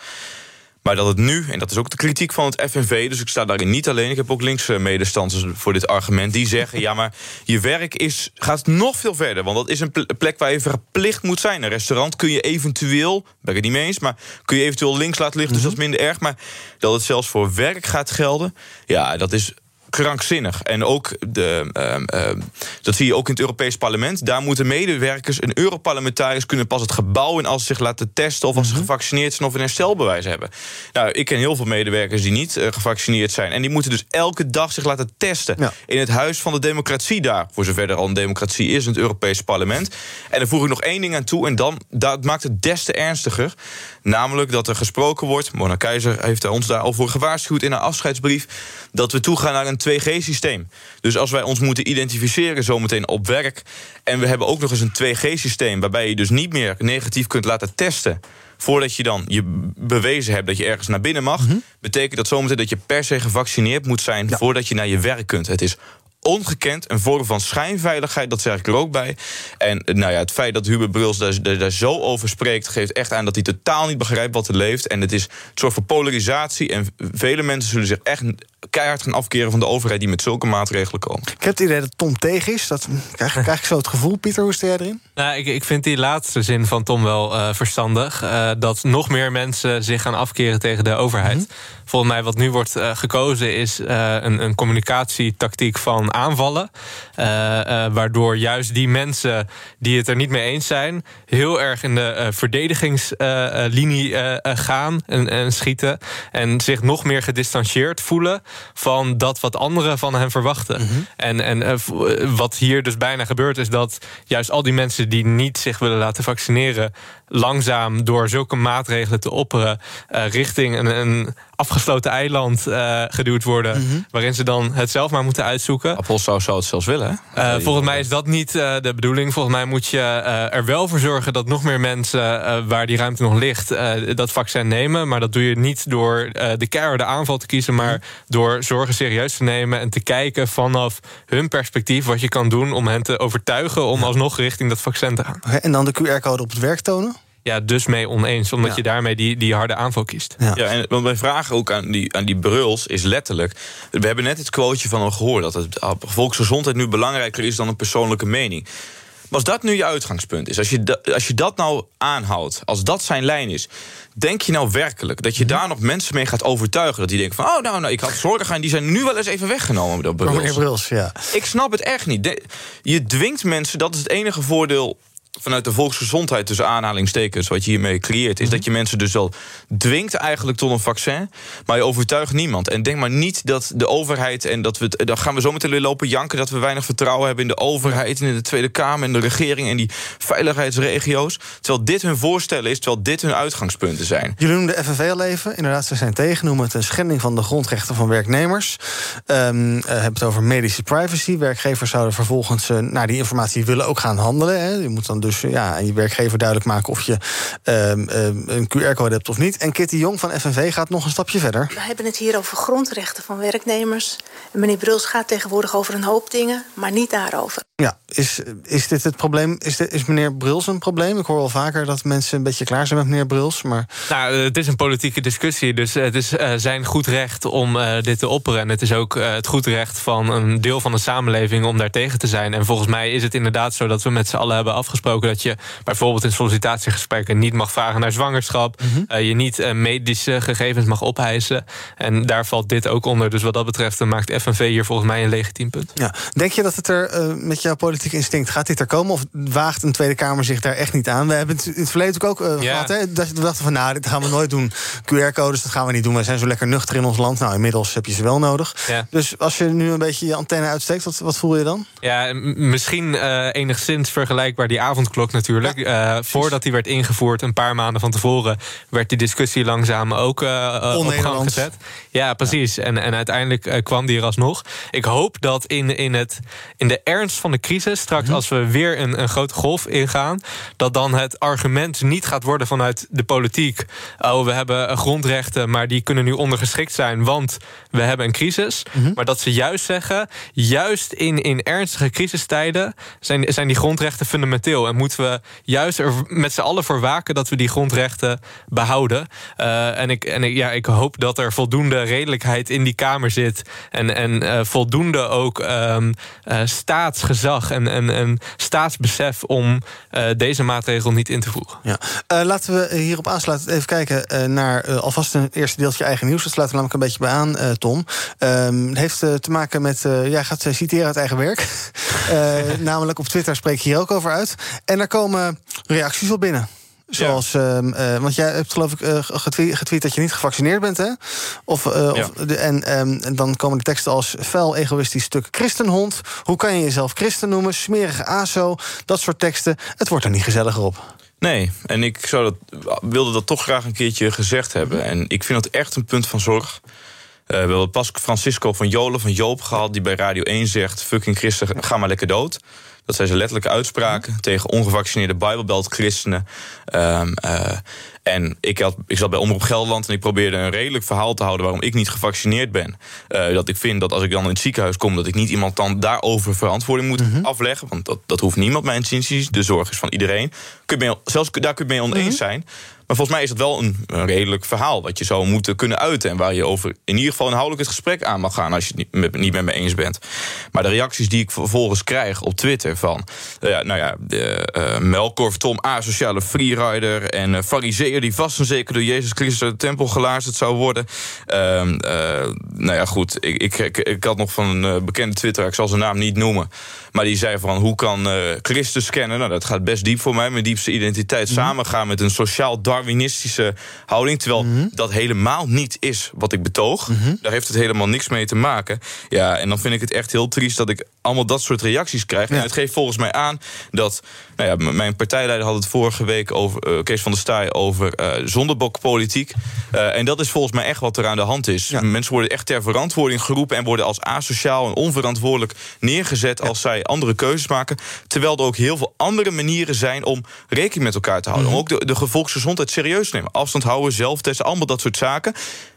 Maar dat het nu, en dat is ook de kritiek van het FNV, dus ik sta daarin niet alleen. Ik heb ook linkse medestanders voor dit argument. Die zeggen: ja, maar je werk is, gaat nog veel verder. Want dat is een plek waar je verplicht moet zijn. Een restaurant kun je eventueel, ben ik het niet mee eens, maar kun je eventueel links laten liggen, dus dat is minder erg. Maar dat het zelfs voor werk gaat gelden, ja, dat is krankzinnig. En ook de, ehm, ehm, dat zie je ook in het Europees Parlement. Daar moeten medewerkers, een Europarlementariërs, kunnen pas het gebouw in als ze zich laten testen of als ze mhm. gevaccineerd zijn of een herstelbewijs hebben. Nou, ik ken heel veel medewerkers die niet uh, gevaccineerd zijn. En die moeten dus elke dag zich laten testen in het huis van de democratie daar. Voor zover er al een democratie is in het Europees Parlement. En dan voeg ik nog één ding aan toe. En dan dat maakt het des te ernstiger. Namelijk dat er gesproken wordt. Mona Keizer heeft ons daar al voor gewaarschuwd in haar afscheidsbrief. Dat we toegaan naar een 2G-systeem. Dus als wij ons moeten identificeren zometeen op werk. en we hebben ook nog eens een 2G-systeem. waarbij je dus niet meer negatief kunt laten testen voordat je dan je bewezen hebt dat je ergens naar binnen mag, mhm. betekent dat zometeen dat je per se gevaccineerd moet zijn voordat je naar je werk kunt. Het is ongekend. Een vorm van schijnveiligheid, dat zeg ik er ook bij. En nou ja, het feit dat Hubert Bruls daar, zo over spreekt... geeft echt aan dat hij totaal niet begrijpt wat er leeft. En het is een soort van polarisatie. En vele mensen zullen zich echt keihard gaan afkeren van de overheid... die met zulke maatregelen komen. Ik heb het idee dat Tom tegen is. Dat, krijg, krijg ik zo het gevoel, Pieter, hoe sta jij erin? Nou, ik, ik vind die laatste zin van Tom wel uh, verstandig. Uh, dat nog meer mensen zich gaan afkeren tegen de overheid. Mhm. Volgens mij wat nu wordt uh, gekozen is een, een communicatietactiek van aanvallen. waardoor juist die mensen die het er niet mee eens zijn... heel erg in de verdedigingslinie gaan en, en schieten. En zich nog meer gedistanceerd voelen van dat wat anderen van hen verwachten. Mhm. En, en wat hier dus bijna gebeurt, is dat juist al die mensen die niet zich willen laten vaccineren, langzaam door zulke maatregelen te opperen uh, richting een, een, afgesloten eiland uh, geduwd worden, mhm. waarin ze dan het zelf maar moeten uitzoeken. Appels zou, zou het zelfs willen. Hè? volgens mij is dat niet de bedoeling. Volgens mij moet je er wel voor zorgen dat nog meer mensen waar die ruimte nog ligt, dat vaccin nemen. Maar dat doe je niet door de keiharde aanval te kiezen, maar door zorgen serieus te nemen en te kijken vanaf hun perspectief wat je kan doen om hen te overtuigen om alsnog richting dat vaccin te gaan. en dan de QR-code op het werk tonen? Ja, dus mee oneens. Omdat je daarmee die, die harde aanval kiest. Ja. en want mijn vraag ook aan die, aan die bruls is letterlijk... we hebben net het quoteje van hem gehoord... dat het, volksgezondheid nu belangrijker is dan een persoonlijke mening. Maar als dat nu je uitgangspunt is, als je, als je dat nou aanhoudt... als dat zijn lijn is, denk je nou werkelijk... dat je mhm. daar nog mensen mee gaat overtuigen? Dat die denken van, oh, nou, nou ik had zorgen en die zijn nu wel eens even weggenomen door bruls. bruls ja. Ik snap het echt niet. je dwingt mensen, dat is het enige voordeel vanuit de volksgezondheid tussen aanhalingstekens... wat je hiermee creëert, is mhm. dat je mensen dus al dwingt eigenlijk tot een vaccin... maar je overtuigt niemand. En denk maar niet dat de overheid... en dat we dan gaan we zo meteen lopen janken... dat we weinig vertrouwen hebben in de overheid... en in de Tweede Kamer en de regering... en die veiligheidsregio's. Terwijl dit hun voorstellen is, terwijl dit hun uitgangspunten zijn. Jullie noemen de FNV al even. Inderdaad, ze zijn tegen. Noemen het een schending van de grondrechten van werknemers. Um, hebben het over medische privacy. Werkgevers zouden vervolgens uh, naar die informatie willen ook gaan handelen. Hè. Je moet dan dus ja, aan je werkgever duidelijk maken of je ehm, ehm, een QR-code hebt of niet. En Kitty Jong van FNV gaat nog een stapje verder. We hebben het hier over grondrechten van werknemers. En meneer Bruls gaat tegenwoordig over een hoop dingen, maar niet daarover. Ja, is, is dit het probleem? Is, dit, is meneer Bruls een probleem? Ik hoor wel vaker dat mensen een beetje klaar zijn met meneer Bruls. Maar... Nou, het is een politieke discussie, dus het is uh, zijn goed recht om uh, dit te opperen. En het is ook uh, het goed recht van een deel van de samenleving om daar tegen te zijn. En volgens mij is het inderdaad zo dat we met z'n allen hebben afgesproken afgesproken dat je bijvoorbeeld in sollicitatiegesprekken niet mag vragen naar zwangerschap. Mhm. je niet uh, medische gegevens mag ophijzen. En daar valt dit ook onder. Dus wat dat betreft maakt FNV hier volgens mij een legitiem punt. Ja. Denk je dat het er uh, met jouw politiek instinct gaat dit er komen? Of waagt een Tweede Kamer zich daar echt niet aan? We hebben het in het verleden ook ja. gehad. Hè, dat we dachten van nou, dit gaan we nooit doen. QR-codes, dat gaan we niet doen. We zijn zo lekker nuchter in ons land. Nou, inmiddels heb je ze wel nodig. Ja. Dus als je nu een beetje je antenne uitsteekt, wat, wat voel je dan? Ja, misschien enigszins vergelijkbaar die avondklok natuurlijk. Ja, uh, voordat die werd ingevoerd, een paar maanden van tevoren, werd die discussie langzaam ook uh, op gang gezet. Ja, precies. Ja. En, en uiteindelijk kwam die er alsnog. Ik hoop dat in, in, het, in de ernst van de crisis, straks -hmm. als we weer een, een grote golf ingaan, dat dan het argument niet gaat worden vanuit de politiek. Oh, we hebben grondrechten, maar die kunnen nu ondergeschikt zijn, want we hebben een crisis. Mm -hmm. Maar dat ze juist zeggen, juist in, in ernstige crisistijden zijn, zijn die grondrechten fundamenteel. En moeten we juist er met z'n allen voor waken dat we die grondrechten behouden. Uh, en ik, en ik, ja, ik hoop dat er voldoende redelijkheid in die Kamer zit. En, en uh, voldoende ook um, staatsgezag en, en, staatsbesef om deze maatregel niet in te voeren. Ja. laten we hierop aansluiten. Even kijken naar alvast een eerste deeltje eigen nieuws. Dat sluit er namelijk een beetje bij aan, Tom. Um, het heeft te maken met. jij gaat citeren uit eigen werk. namelijk op Twitter spreek je hier ook over uit. En er komen reacties op binnen. Zoals, ja. uh, want jij hebt geloof ik uh, getweet, getweet, dat je niet gevaccineerd bent, hè? Of, uh, ja. of de, en, um, en dan komen de teksten als vuil, egoïstisch stuk christenhond. Hoe kan je jezelf christen noemen? Smerige ASO. Dat soort teksten. Het wordt er niet gezelliger op. Nee, en ik zou dat, wilde dat toch graag een keertje gezegd hebben. En ik vind dat echt een punt van zorg. Uh, we hebben pas Francisco van Jolen van Joop gehad... die bij Radio 1 zegt, fucking christen, ga maar lekker dood. Dat zijn zijn letterlijke uitspraken tegen ongevaccineerde Bijbelbelt christenen. Um, uh, en ik, had, ik zat bij Omroep Gelderland en ik probeerde een redelijk verhaal te houden... waarom ik niet gevaccineerd ben. Uh, dat ik vind dat als ik dan in het ziekenhuis kom... dat ik niet iemand dan daarover verantwoording moet mm -hmm. afleggen. Want dat, dat hoeft niemand, mijn instanties. De zorg is van iedereen. Kun je mee, zelfs daar kun je mee oneens mm -hmm. zijn... Maar volgens mij is het wel een, een, redelijk verhaal wat je zou moeten kunnen uiten. En waar je over in ieder geval inhoudelijk het gesprek aan mag gaan als je het niet met, niet met me eens bent. Maar de reacties die ik vervolgens krijg op Twitter van. Uh, nou ja, de, uh, Melkorf, Tom, asociale freerider. En uh, fariseer die vast en zeker door Jezus Christus uit de tempel gelaarzerd zou worden. nou ja, goed. Ik, ik, ik, ik, had nog van een bekende Twitter, ik zal zijn naam niet noemen. Maar die zei van hoe kan Christus kennen? Nou, dat gaat best diep voor mij. Mijn diepste identiteit mm -hmm. samengaan met een sociaal Darwinistische houding. Terwijl mm -hmm. dat helemaal niet is wat ik betoog. Mm -hmm. Daar heeft het helemaal niks mee te maken. Ja, en dan vind ik het echt heel triest dat ik allemaal dat soort reacties krijg. Ja. En het geeft volgens mij aan dat. Nou ja, mijn partijleider had het vorige week over. Uh, Kees van der Staaij over uh, zondebokpolitiek. Uh, en dat is volgens mij echt wat er aan de hand is. Ja. Mensen worden echt ter verantwoording geroepen. en worden als asociaal en onverantwoordelijk neergezet. Als zij andere keuzes maken. Terwijl er ook heel veel andere manieren zijn om rekening met elkaar te houden. Mm -hmm. Om ook de, de volksgezondheid serieus nemen. Afstand houden, zelftesten, allemaal dat soort zaken.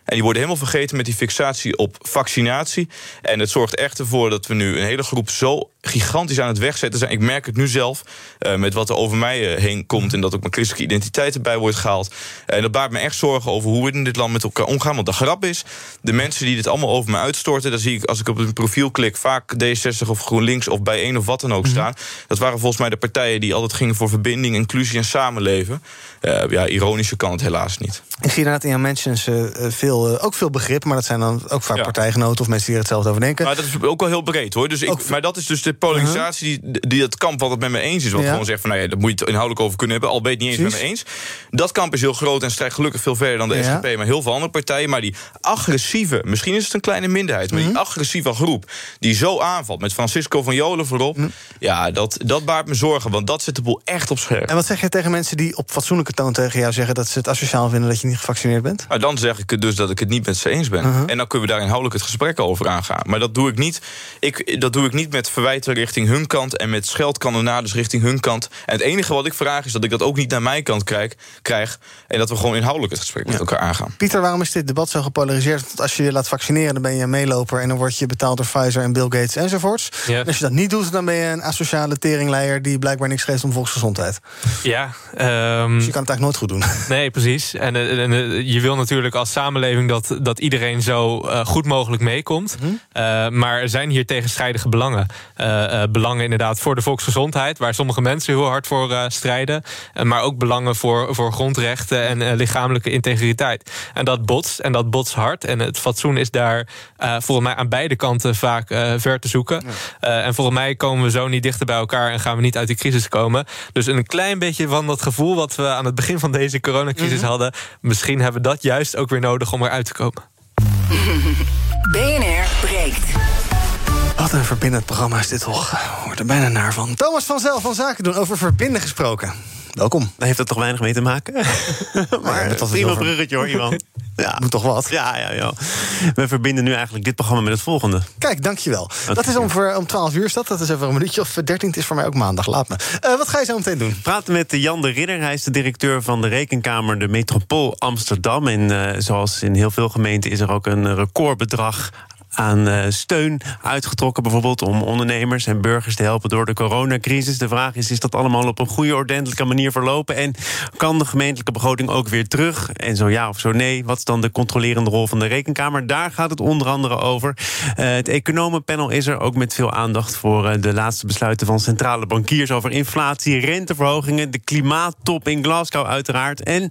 En die worden helemaal vergeten met die fixatie op vaccinatie. En het zorgt echt ervoor dat we nu een hele groep zo gigantisch aan het wegzetten zijn. Ik merk het nu zelf uh, met wat er over mij uh, heen komt... en dat ook mijn christelijke identiteit erbij wordt gehaald. En dat baart me echt zorgen over hoe we in dit land met elkaar omgaan. Want de grap is, de mensen die dit allemaal over me uitstorten... daar zie ik als ik op hun profiel klik vaak D60 of GroenLinks... of bij één of wat dan ook mm -hmm. staan. Dat waren volgens mij de partijen die altijd gingen voor verbinding, inclusie en samenleven. Uh, ja, ironischer kan het helaas niet. Ik zie inderdaad in jouw mentions veel, uh, ook veel begrip... maar dat zijn dan ook vaak ja. partijgenoten of mensen die er hetzelfde over denken. Maar dat is ook wel heel breed, hoor. Dus ik, maar dat is dus de polarisatie uh -huh. die, die het kamp wat het met me eens is... wat ja. gewoon zegt van, nou ja, dat moet je het inhoudelijk over kunnen hebben... al het niet eens Precies. met me eens. Dat kamp is heel groot en strijkt gelukkig veel verder dan de ja. SGP... maar heel veel andere partijen. Maar die agressieve, misschien is het een kleine minderheid... maar -huh. die agressieve groep die zo aanvalt... met Francisco van Jolen voorop... -huh. ja, dat, dat baart me zorgen, want dat zet de boel echt op scherp. En wat zeg je tegen mensen die op fatsoenlijke toon tegen jou zeggen... dat ze het asociaal vinden dat je niet gevaccineerd bent? Nou, dan zeg ik dus dat ik het niet met ze eens ben. Uh -huh. En dan kunnen we daar inhoudelijk het gesprek over aangaan. Maar dat doe ik niet, ik, dat doe ik niet met verwijten richting hun kant... en met scheldkanonades richting hun kant. En het enige wat ik vraag is dat ik dat ook niet naar mijn kant krijg... krijg en dat we gewoon inhoudelijk het gesprek ja. met elkaar aangaan. Pieter, waarom is dit debat zo gepolariseerd? Want als je je laat vaccineren, dan ben je een meeloper... en dan word je betaald door Pfizer en Bill Gates enzovoorts. Ja. En als je dat niet doet, dan ben je een asociale teringleier... die blijkbaar niks geeft om volksgezondheid. Ja. Um... Dus je kan het eigenlijk nooit goed doen. Nee, precies. En, en, en je wil natuurlijk als samenleving samenleving dat, dat iedereen zo eh, goed mogelijk meekomt. Uh, maar er zijn hier tegenstrijdige belangen. Uh, belangen inderdaad voor de volksgezondheid, waar sommige mensen heel hard voor strijden. maar ook belangen voor, voor grondrechten en lichamelijke integriteit. En dat botst en dat botst hard. En het fatsoen is daar volgens mij aan beide kanten vaak ver te zoeken. en volgens mij komen we zo niet dichter bij elkaar en gaan we niet uit die crisis komen. Dus een klein beetje van dat gevoel wat we aan het begin van deze coronacrisis mhm. hadden. Misschien hebben we dat juist ook weer nodig om eruit te komen. BNR breekt. Wat een verbindend programma is dit toch. Hoort er bijna naar van. Thomas van Zel van Zaken doen over verbinden gesproken. Welkom. Daar heeft dat toch weinig mee te maken? maar ja, prima over... bruggetje hoor, Ivan. Ja. Moet toch wat? Ja, ja, ja. We verbinden nu eigenlijk dit programma met het volgende. Kijk, dankjewel. Dat is om, voor, om 12 uur staat. Dat is even een minuutje of 13. Het is voor mij ook maandag. Laat me. Uh, wat ga je zo meteen doen? Praten met Jan de Ridder. Hij is de directeur van de Rekenkamer de Metropool Amsterdam. En uh, zoals in heel veel gemeenten is er ook een recordbedrag aan uh, steun uitgetrokken, bijvoorbeeld om ondernemers en burgers te helpen door de coronacrisis. De vraag is: is dat allemaal op een goede, ordentelijke manier verlopen? En kan de gemeentelijke begroting ook weer terug? En zo ja of zo nee, wat is dan de controlerende rol van de rekenkamer? Daar gaat het onder andere over. Uh, het economenpanel is er ook met veel aandacht voor uh, de laatste besluiten van centrale bankiers over inflatie, renteverhogingen, de klimaattop in Glasgow, uiteraard. En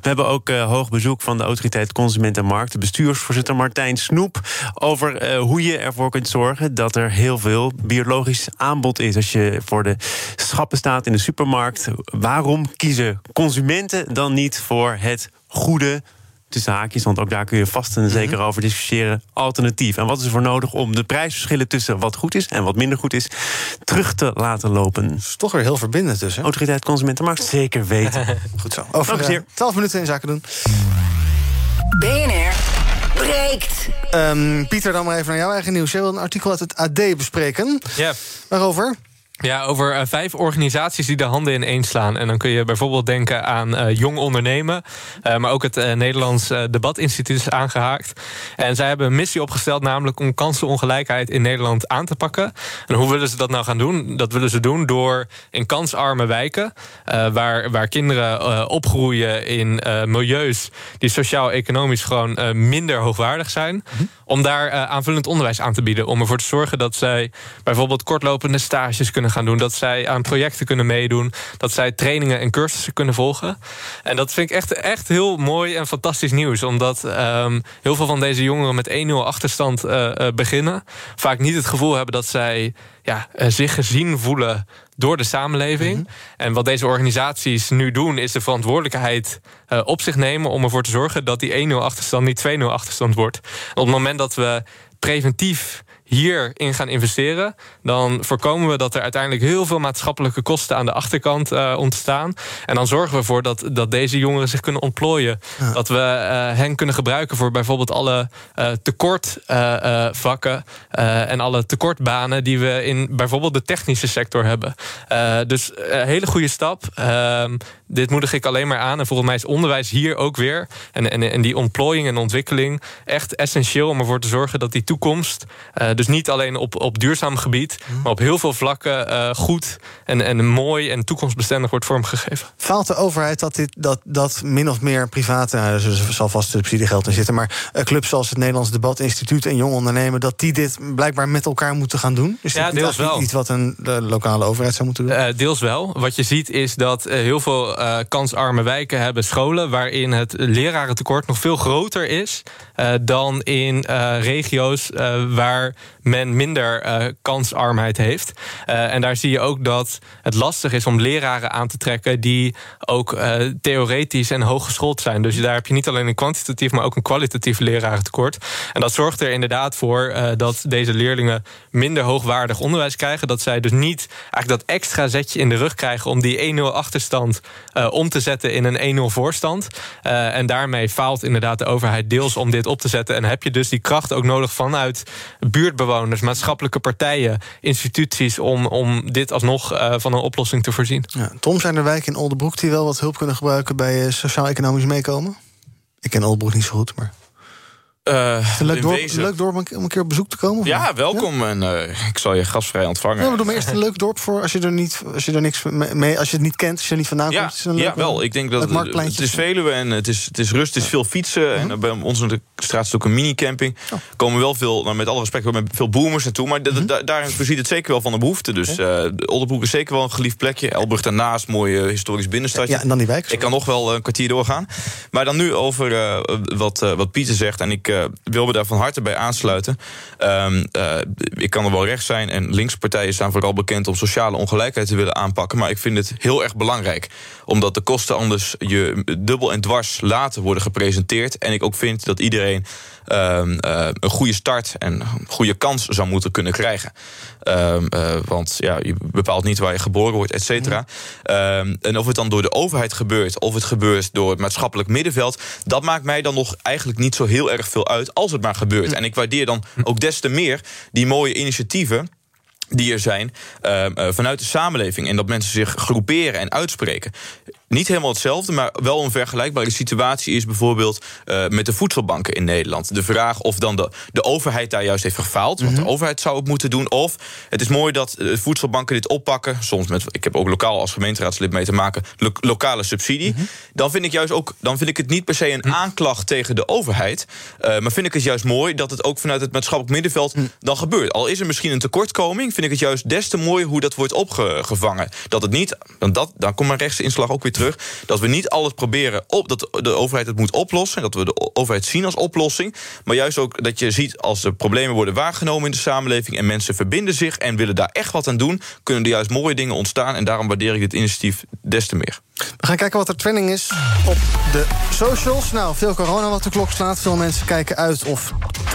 we hebben ook hoog bezoek van de autoriteit Consument en Markt, de bestuursvoorzitter Martijn Snoep, over over uh, hoe je ervoor kunt zorgen dat er heel veel biologisch aanbod is. Als je voor de schappen staat in de supermarkt, waarom kiezen consumenten dan niet voor het goede tussen haakjes, want ook daar kun je vast en zeker mhm. over discussiëren, alternatief. En wat is er voor nodig om de prijsverschillen tussen wat goed is en wat minder goed is, terug te laten lopen? is toch weer heel verbindend dus, hè? Autoriteit Consumentenmarkt, zeker weten. Goed zo. Over uh, 12 minuten in zaken doen. BNR breekt. Um, Pieter, dan maar even naar jouw eigen nieuws. Je wil een artikel uit het AD bespreken. Ja. Waarover? Ja, over uh, vijf organisaties die de handen in slaan. En dan kun je bijvoorbeeld denken aan uh, Jong Ondernemen. Uh, maar ook het Nederlands Debatinstituut is aangehaakt. En zij hebben een missie opgesteld, namelijk om kansenongelijkheid in Nederland aan te pakken. En hoe willen ze dat nou gaan doen? Dat willen ze doen door in kansarme wijken, waar, waar kinderen opgroeien in milieus die sociaal-economisch gewoon minder hoogwaardig zijn. Mhm. Om daar aanvullend onderwijs aan te bieden. Om ervoor te zorgen dat zij bijvoorbeeld kortlopende stages kunnen gaan doen. Dat zij aan projecten kunnen meedoen. Dat zij trainingen en cursussen kunnen volgen. En dat vind ik echt, echt heel mooi en fantastisch nieuws. Omdat um, heel veel van deze jongeren met 1-0 achterstand uh, uh, beginnen. Vaak niet het gevoel hebben dat zij ja, zich gezien voelen door de samenleving. Mm -hmm. En wat deze organisaties nu doen, is de verantwoordelijkheid uh, op zich nemen om ervoor te zorgen dat die 1-0 achterstand niet 2-0 achterstand wordt. En op het moment dat we preventief hierin gaan investeren, dan voorkomen we dat er uiteindelijk heel veel maatschappelijke kosten aan de achterkant uh, ontstaan. En dan zorgen we ervoor dat, dat deze jongeren zich kunnen ontplooien. Ja. Dat we uh, hen kunnen gebruiken voor bijvoorbeeld alle uh, tekortvakken en alle tekortbanen die we in bijvoorbeeld de technische sector hebben. dus een hele goede stap. Ehm, dit moedig ik alleen maar aan. En volgens mij is onderwijs hier ook weer. En, en, en die ontplooiing en ontwikkeling echt essentieel om ervoor te zorgen dat die toekomst. Dus niet alleen op, op duurzaam gebied, mm. maar op heel veel vlakken uh, goed en, en mooi en toekomstbestendig wordt vormgegeven. Faalt de overheid dat dit dat, dat min of meer private, nou, er zal vast subsidiegeld in zitten, maar uh, clubs zoals het Nederlands Debatinstituut en Jong Ondernemen, dat die dit blijkbaar met elkaar moeten gaan doen? Is ja, deels wel. iets wat een de lokale overheid zou moeten doen? deels wel. Wat je ziet is dat heel veel uh, kansarme wijken hebben scholen waarin het lerarentekort nog veel groter is dan in regio's waar men minder kansarmheid heeft. en daar zie je ook dat het lastig is om leraren aan te trekken die ook theoretisch en hooggeschoold zijn. Dus daar heb je niet alleen een kwantitatief, maar ook een kwalitatief lerarentekort. En dat zorgt er inderdaad voor dat deze leerlingen minder hoogwaardig onderwijs krijgen. Dat zij dus niet eigenlijk dat extra zetje in de rug krijgen om die 1-0 achterstand om te zetten in een 1-0 voorstand. En daarmee faalt inderdaad de overheid deels om dit op te zetten. En heb je dus die kracht ook nodig vanuit buurtbewoners, maatschappelijke partijen, instituties om, om dit alsnog uh, van een oplossing te voorzien. Ja, Tom, zijn er wijken in Oldenbroek die wel wat hulp kunnen gebruiken bij uh, sociaal-economisch meekomen? Ik ken Oldenbroek niet zo goed, maar. Uh, leuk dorp, leuk dorp om een keer op bezoek te komen? Ja, welkom. En uh, ik zal je gastvrij ontvangen. Ja, maar doe maar eerst een leuk dorp voor als je er niet, als je er niks mee, als je het niet kent, als je er niet vandaan ja, komt. Is een ja, wel. Ik denk dat het, het is Veluwe en het is, het is rust, het is veel fietsen. Uh -huh. En bij ons in de straat is ook een mini-camping. Oh. komen wel veel, nou, met alle respect, met veel boomers naartoe. Maar uh -huh. daarin voorziet het zeker wel van de behoefte. Dus okay. Oldenbroek is zeker wel een geliefd plekje. Elburg daarnaast, mooi historisch binnenstadje. Ja, en dan die wijk. Ik kan nog wel een kwartier doorgaan. Maar dan nu over wat, wat Pieter zegt. En ik wil me daar van harte bij aansluiten. Um, uh, ik kan er wel rechts zijn en linkse partijen staan vooral bekend om sociale ongelijkheid te willen aanpakken. Maar ik vind het heel erg belangrijk. Omdat de kosten anders je dubbel en dwars later worden gepresenteerd. En ik ook vind dat iedereen een goede start en een goede kans zou moeten kunnen krijgen. Um, uh, want ja, je bepaalt niet waar je geboren wordt, et cetera. Um, en of het dan door de overheid gebeurt, of het gebeurt door het maatschappelijk middenveld, dat maakt mij dan nog eigenlijk niet zo heel erg veel uit als het maar gebeurt. En ik waardeer dan ook des te meer die mooie initiatieven die er zijn uh, vanuit de samenleving. En dat mensen zich groeperen en uitspreken. Niet helemaal hetzelfde, maar wel een vergelijkbare situatie is bijvoorbeeld uh, met de voedselbanken in Nederland. De vraag of dan de, de overheid daar juist heeft gefaald. Want de overheid zou het moeten doen. Of het is mooi dat de voedselbanken dit oppakken. Soms met, ik heb ook lokaal als gemeenteraadslid mee te maken, lo lokale subsidie. Dan vind ik juist ook, dan vind ik het niet per se een aanklacht tegen de overheid. Uh, maar vind ik het juist mooi dat het ook vanuit het maatschappelijk middenveld dan gebeurt. Al is er misschien een tekortkoming, vind ik het juist des te mooi hoe dat wordt opgevangen. Dat het niet, dan, dat, dan komt mijn rechtse inslag ook weer terug. Dat we niet alles proberen op dat de overheid het moet oplossen. Dat we de overheid zien als oplossing. Maar juist ook dat je ziet als er problemen worden waargenomen in de samenleving. en mensen verbinden zich en willen daar echt wat aan doen. kunnen er juist mooie dingen ontstaan. En daarom waardeer ik dit initiatief des te meer. We gaan kijken wat er trending is op de socials. Nou, veel corona wat de klok slaat. Veel mensen kijken uit of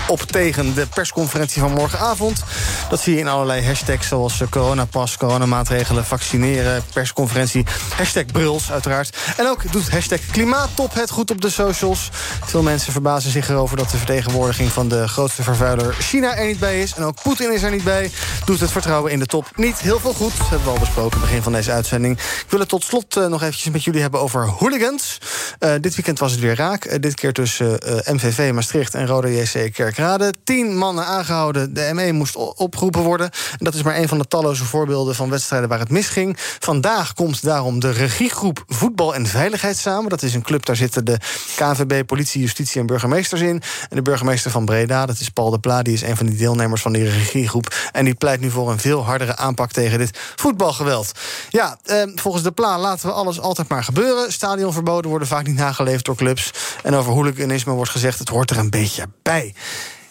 op tegen de persconferentie van morgenavond. Dat zie je in allerlei hashtags zoals coronapas, coronamaatregelen, vaccineren, persconferentie. Hashtag Bruls uiteraard. En ook doet hashtag klimaattop het goed op de socials. Veel mensen verbazen zich erover dat de vertegenwoordiging van de grootste vervuiler China er niet bij is. En ook Poetin is er niet bij. Doet het vertrouwen in de top niet heel veel goed. Dat hebben we al besproken begin van deze uitzending. Ik wil het tot slot uh, nog eventjes met jullie hebben over hooligans. Uh, dit weekend was het weer raak. Uh, dit keer tussen MVV Maastricht en Rode JC Kerkrade. Tien mannen aangehouden. De ME moest opgeroepen worden. En dat is maar een van de talloze voorbeelden van wedstrijden waar het misging. Vandaag komt daarom de regiegroep Voetbal en Veiligheid samen. Dat is een club, daar zitten de KNVB, politie, justitie en burgemeesters in. En de burgemeester van Breda, dat is Paul de Pla... die is een van die deelnemers van die regiegroep. En die pleit nu voor een veel hardere aanpak tegen dit voetbalgeweld. Ja, eh, volgens de Pla laten we alles altijd maar gebeuren. Stadionverboden worden vaak niet nageleefd door clubs. En over hooliganisme wordt gezegd, het hoort er een beetje bij.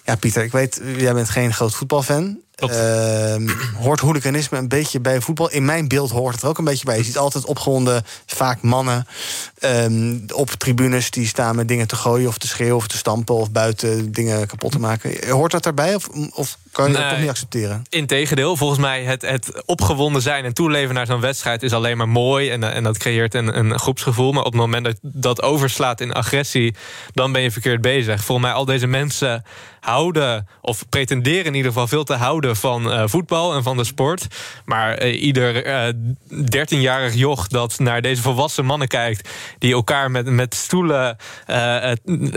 Ja, Pieter, ik weet, jij bent geen groot voetbalfan. Uh, hoort hooliganisme een beetje bij voetbal? In mijn beeld hoort het er ook een beetje bij. Je ziet altijd opgewonden, vaak mannen um, op tribunes die staan met dingen te gooien of te schreeuwen of te stampen of buiten dingen kapot te maken. Hoort dat daarbij of, of kan je dat toch niet accepteren? Integendeel, volgens mij het, het opgewonden zijn en toeleven naar zo'n wedstrijd is alleen maar mooi en, en dat creëert een, een groepsgevoel. Maar op het moment dat dat overslaat in agressie, dan ben je verkeerd bezig. Volgens mij al deze mensen houden, of pretenderen in ieder geval veel te houden van uh, voetbal en van de sport. Maar uh, ieder uh, 13-jarig joch dat naar deze volwassen mannen kijkt, die elkaar met, met stoelen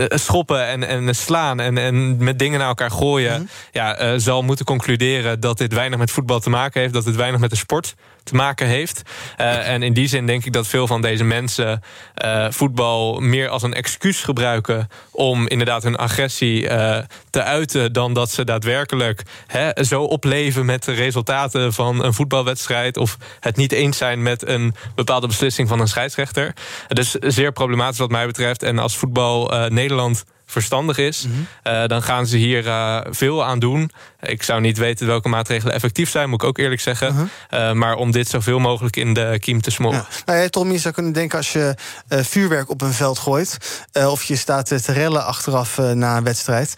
schoppen en, en slaan en, en met dingen naar elkaar gooien, mm. ja, zal moeten concluderen dat dit weinig met voetbal te maken heeft, dat het weinig met de sport te maken heeft. Uh, en in die zin denk ik dat veel van deze mensen uh, voetbal meer als een excuus gebruiken om inderdaad hun agressie uh, te uiten, dan dat ze daadwerkelijk he, zo opleven met de resultaten van een voetbalwedstrijd of het niet eens zijn met een bepaalde beslissing van een scheidsrechter. Dus zeer problematisch wat mij betreft. En als voetbal Nederland verstandig is, mm -hmm. uh, dan gaan ze hier uh, veel aan doen. Ik zou niet weten welke maatregelen effectief zijn, moet ik ook eerlijk zeggen. Uh -huh. maar om dit zoveel mogelijk in de kiem te smoren. Ja. Nou, ja, Tom, je zou kunnen denken als je vuurwerk op een veld gooit... of je staat te rellen achteraf na een wedstrijd...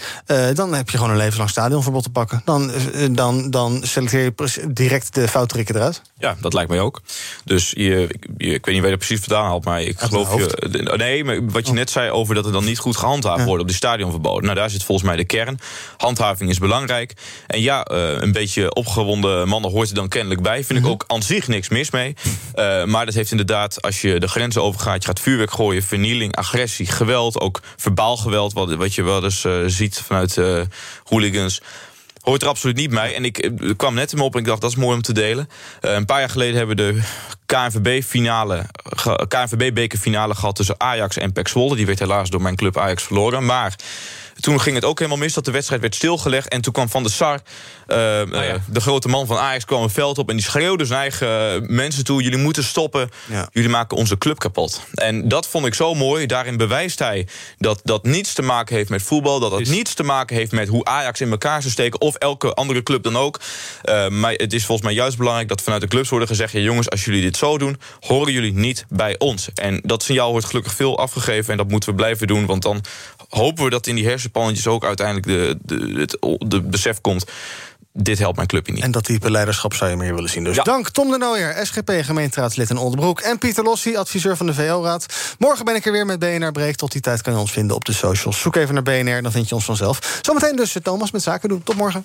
dan heb je gewoon een levenslang stadionverbod te pakken. Dan, dan, dan selecteer je direct de foutrikken eruit. Ja, dat lijkt mij ook. Dus je, je, ik weet niet waar je precies vandaan haalt, maar ik Uit geloof je... Nee, maar wat je net zei over dat het dan niet goed gehandhaafd wordt... op die stadionverboden. Nou, daar zit volgens mij de kern. Handhaving is belangrijk. En ja, uh, een beetje opgewonden mannen hoort er dan kennelijk bij. Vind mm -hmm. ik ook zich niks mis mee. Uh, maar dat heeft inderdaad, als je de grenzen overgaat... je gaat vuurwerk gooien, vernieling, agressie, geweld... ook verbaal geweld, wat, wat je wel eens uh, ziet vanuit hooligans hoort er absoluut niet bij. En ik kwam net hem op en ik dacht, dat is mooi om te delen. Uh, een paar jaar geleden hebben we de KNVB-finale, KNVB-bekerfinale gehad tussen Ajax en PEC Zwolle. Die werd helaas door mijn club Ajax verloren. Maar toen ging het ook helemaal mis dat de wedstrijd werd stilgelegd. En toen kwam Van der Sar, uh, oh ja. de grote man van Ajax, kwam een veld op... en die schreeuwde zijn eigen mensen toe... jullie moeten stoppen, ja. jullie maken onze club kapot. En dat vond ik zo mooi. Daarin bewijst hij dat dat niets te maken heeft met voetbal... dat dat is... niets te maken heeft met hoe Ajax in elkaar zou steken... of elke andere club dan ook. Uh, maar het is volgens mij juist belangrijk dat vanuit de clubs worden gezegd... ja jongens, als jullie dit zo doen, horen jullie niet bij ons. En dat signaal wordt gelukkig veel afgegeven... en dat moeten we blijven doen, want dan hopen we dat in die hersenpannetjes ook uiteindelijk de, de, het de besef komt dit helpt mijn clubje niet. En dat type leiderschap zou je meer willen zien. Dus ja. dank Tom de Nooijer, SGP gemeenteraadslid in Oldenbroek... en Pieter Lossi, adviseur van de VO-raad. Morgen ben ik er weer met BNR Breek. Tot die tijd kan je ons vinden op de socials. Zoek even naar BNR, dan vind je ons vanzelf. Zometeen dus Thomas met Zaken doen. Tot morgen.